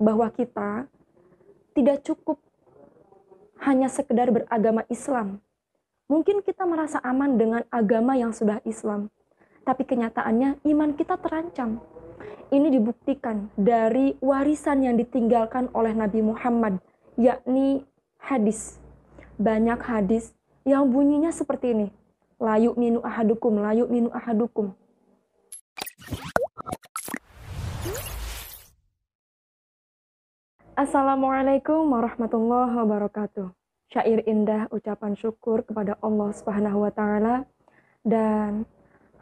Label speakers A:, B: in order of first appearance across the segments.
A: bahwa kita tidak cukup hanya sekedar beragama Islam. Mungkin kita merasa aman dengan agama yang sudah Islam, tapi kenyataannya iman kita terancam. Ini dibuktikan dari warisan yang ditinggalkan oleh Nabi Muhammad, yakni hadis. Banyak hadis yang bunyinya seperti ini. Layu minu ahadukum, layu minu ahadukum. Assalamualaikum warahmatullahi wabarakatuh. Syair indah ucapan syukur kepada Allah Subhanahu wa taala dan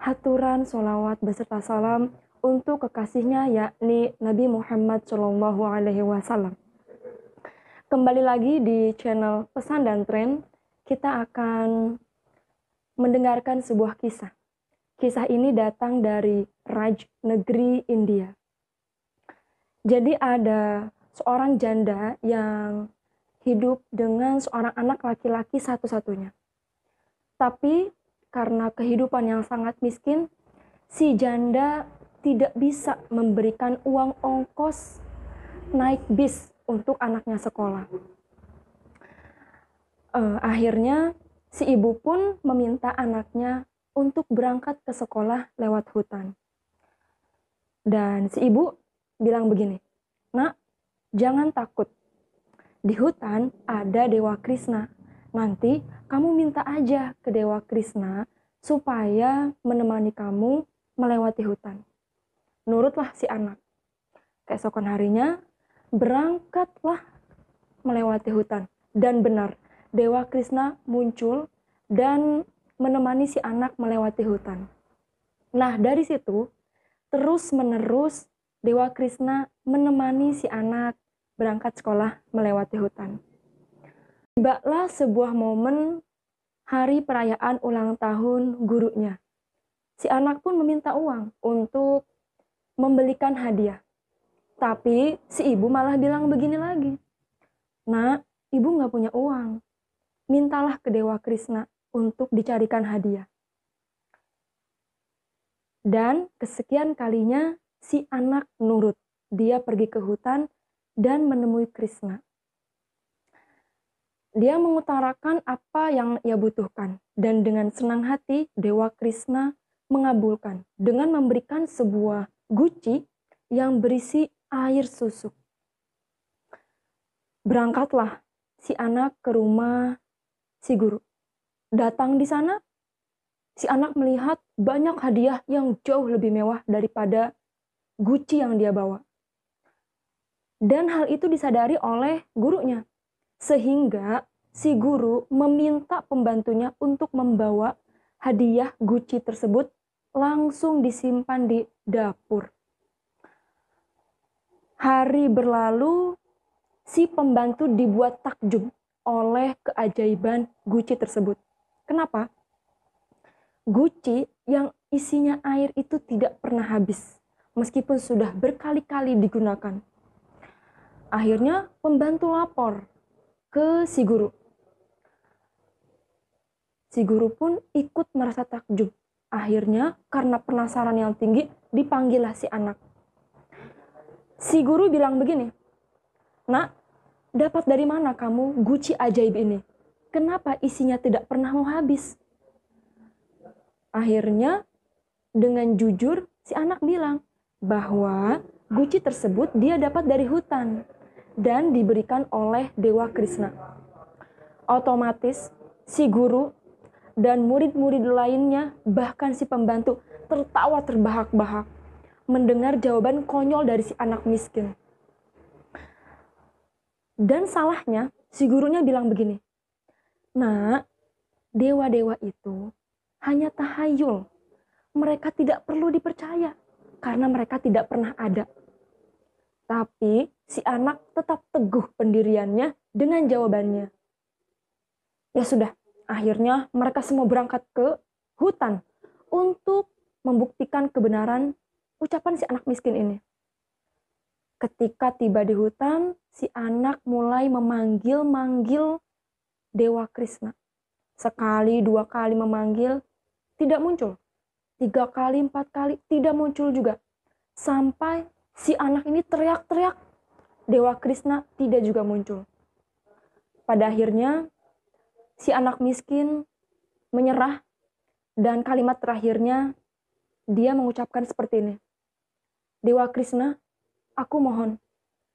A: haturan solawat beserta salam untuk kekasihnya yakni Nabi Muhammad Shallallahu alaihi wasallam. Kembali lagi di channel Pesan dan Tren, kita akan mendengarkan sebuah kisah. Kisah ini datang dari Raj negeri India. Jadi ada seorang janda yang hidup dengan seorang anak laki-laki satu-satunya. Tapi karena kehidupan yang sangat miskin, si janda tidak bisa memberikan uang ongkos naik bis untuk anaknya sekolah. Uh, akhirnya si ibu pun meminta anaknya untuk berangkat ke sekolah lewat hutan. Dan si ibu bilang begini, "Nak, Jangan takut. Di hutan ada Dewa Krishna. Nanti kamu minta aja ke Dewa Krishna supaya menemani kamu melewati hutan. Nurutlah si anak. Keesokan harinya berangkatlah melewati hutan. Dan benar, Dewa Krishna muncul dan menemani si anak melewati hutan. Nah, dari situ terus menerus Dewa Krishna menemani si anak berangkat sekolah melewati hutan. Tibalah sebuah momen hari perayaan ulang tahun gurunya. Si anak pun meminta uang untuk membelikan hadiah. Tapi si ibu malah bilang begini lagi. Nak, ibu nggak punya uang. Mintalah ke Dewa Krishna untuk dicarikan hadiah. Dan kesekian kalinya si anak nurut. Dia pergi ke hutan dan menemui Krishna. Dia mengutarakan apa yang ia butuhkan, dan dengan senang hati Dewa Krishna mengabulkan dengan memberikan sebuah guci yang berisi air susu. Berangkatlah si anak ke rumah si guru. Datang di sana, si anak melihat banyak hadiah yang jauh lebih mewah daripada guci yang dia bawa. Dan hal itu disadari oleh gurunya. Sehingga si guru meminta pembantunya untuk membawa hadiah guci tersebut langsung disimpan di dapur. Hari berlalu, si pembantu dibuat takjub oleh keajaiban guci tersebut. Kenapa? Guci yang isinya air itu tidak pernah habis meskipun sudah berkali-kali digunakan. Akhirnya pembantu lapor ke si guru. Si guru pun ikut merasa takjub. Akhirnya karena penasaran yang tinggi dipanggillah si anak. Si guru bilang begini, Nak, dapat dari mana kamu guci ajaib ini? Kenapa isinya tidak pernah mau habis? Akhirnya dengan jujur si anak bilang, bahwa guci tersebut dia dapat dari hutan dan diberikan oleh Dewa Krishna. Otomatis si guru dan murid-murid lainnya bahkan si pembantu tertawa terbahak-bahak mendengar jawaban konyol dari si anak miskin. Dan salahnya si gurunya bilang begini, Nah, dewa-dewa itu hanya tahayul. Mereka tidak perlu dipercaya karena mereka tidak pernah ada. Tapi si anak tetap teguh pendiriannya dengan jawabannya. Ya sudah, akhirnya mereka semua berangkat ke hutan untuk membuktikan kebenaran ucapan si anak miskin ini. Ketika tiba di hutan, si anak mulai memanggil-manggil Dewa Krishna. Sekali, dua kali memanggil, tidak muncul tiga kali, empat kali, tidak muncul juga. Sampai si anak ini teriak-teriak, Dewa Krishna tidak juga muncul. Pada akhirnya, si anak miskin menyerah dan kalimat terakhirnya dia mengucapkan seperti ini. Dewa Krishna, aku mohon,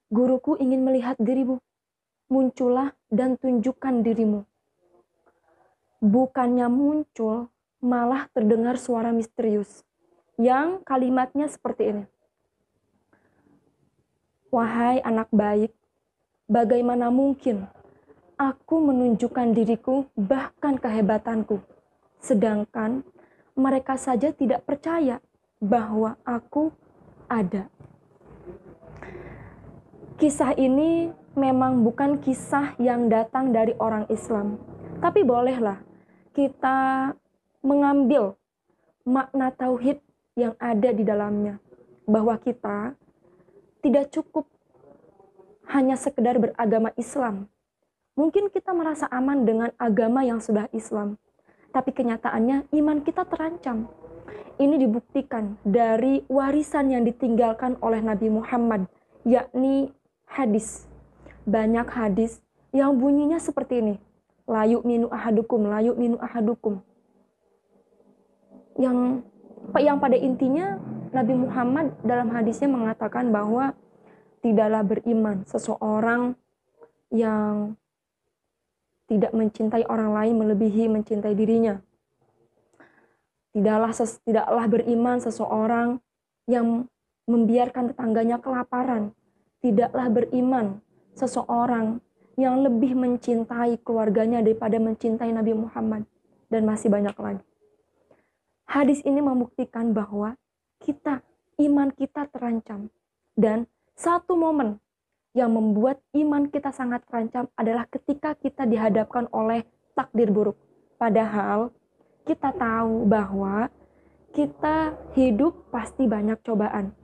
A: guruku ingin melihat dirimu. Muncullah dan tunjukkan dirimu. Bukannya muncul, malah terdengar suara misterius yang kalimatnya seperti ini. Wahai anak baik, bagaimana mungkin aku menunjukkan diriku bahkan kehebatanku, sedangkan mereka saja tidak percaya bahwa aku ada. Kisah ini memang bukan kisah yang datang dari orang Islam, tapi bolehlah kita mengambil makna tauhid yang ada di dalamnya. Bahwa kita tidak cukup hanya sekedar beragama Islam. Mungkin kita merasa aman dengan agama yang sudah Islam, tapi kenyataannya iman kita terancam. Ini dibuktikan dari warisan yang ditinggalkan oleh Nabi Muhammad, yakni hadis. Banyak hadis yang bunyinya seperti ini. Layu minu ahadukum, layu minu ahadukum yang yang pada intinya Nabi Muhammad dalam hadisnya mengatakan bahwa tidaklah beriman seseorang yang tidak mencintai orang lain melebihi mencintai dirinya. Tidaklah tidaklah beriman seseorang yang membiarkan tetangganya kelaparan. Tidaklah beriman seseorang yang lebih mencintai keluarganya daripada mencintai Nabi Muhammad dan masih banyak lagi. Hadis ini membuktikan bahwa kita, iman kita terancam. Dan satu momen yang membuat iman kita sangat terancam adalah ketika kita dihadapkan oleh takdir buruk. Padahal kita tahu bahwa kita hidup pasti banyak cobaan.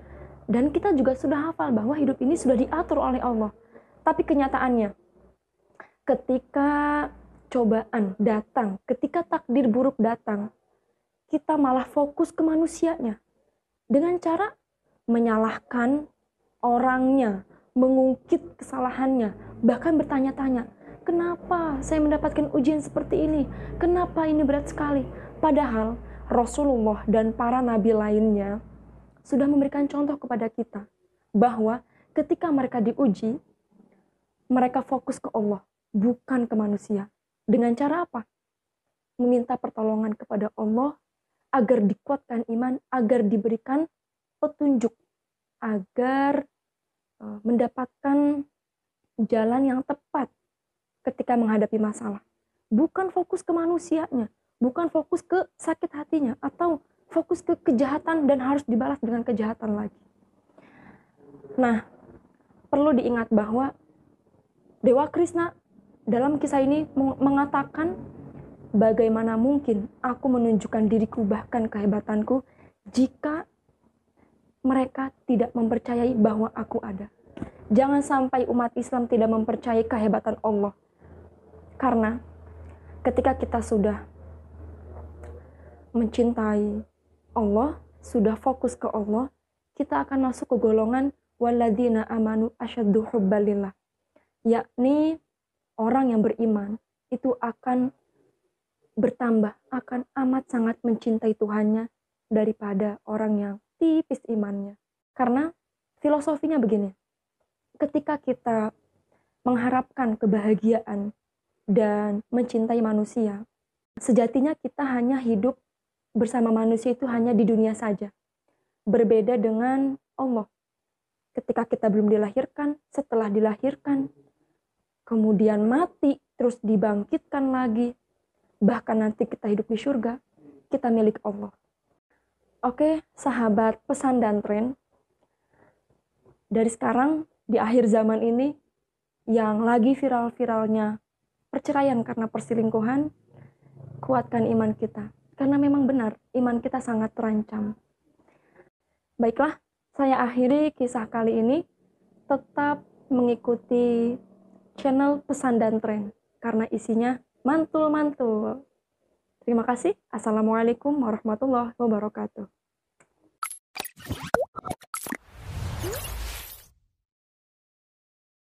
A: Dan kita juga sudah hafal bahwa hidup ini sudah diatur oleh Allah. Tapi kenyataannya, ketika cobaan datang, ketika takdir buruk datang, kita malah fokus ke manusianya dengan cara menyalahkan orangnya, mengungkit kesalahannya, bahkan bertanya-tanya, "Kenapa saya mendapatkan ujian seperti ini? Kenapa ini berat sekali?" Padahal Rasulullah dan para nabi lainnya sudah memberikan contoh kepada kita bahwa ketika mereka diuji, mereka fokus ke Allah, bukan ke manusia. Dengan cara apa? Meminta pertolongan kepada Allah agar dikuatkan iman, agar diberikan petunjuk, agar uh, mendapatkan jalan yang tepat ketika menghadapi masalah. Bukan fokus ke manusianya, bukan fokus ke sakit hatinya, atau fokus ke kejahatan dan harus dibalas dengan kejahatan lagi. Nah, perlu diingat bahwa Dewa Krishna dalam kisah ini mengatakan Bagaimana mungkin aku menunjukkan diriku bahkan kehebatanku jika mereka tidak mempercayai bahwa aku ada. Jangan sampai umat Islam tidak mempercayai kehebatan Allah. Karena ketika kita sudah mencintai Allah, sudah fokus ke Allah, kita akan masuk ke golongan waladina amanu asyaddu hubbalillah. Yakni orang yang beriman itu akan bertambah akan amat sangat mencintai Tuhannya daripada orang yang tipis imannya. Karena filosofinya begini, ketika kita mengharapkan kebahagiaan dan mencintai manusia, sejatinya kita hanya hidup bersama manusia itu hanya di dunia saja. Berbeda dengan Allah. Ketika kita belum dilahirkan, setelah dilahirkan, kemudian mati, terus dibangkitkan lagi, bahkan nanti kita hidup di surga, kita milik Allah. Oke, sahabat pesan dan tren. Dari sekarang, di akhir zaman ini, yang lagi viral-viralnya perceraian karena perselingkuhan, kuatkan iman kita. Karena memang benar, iman kita sangat terancam. Baiklah, saya akhiri kisah kali ini. Tetap mengikuti channel pesan dan tren karena isinya mantul-mantul. Terima kasih. Assalamualaikum warahmatullahi wabarakatuh.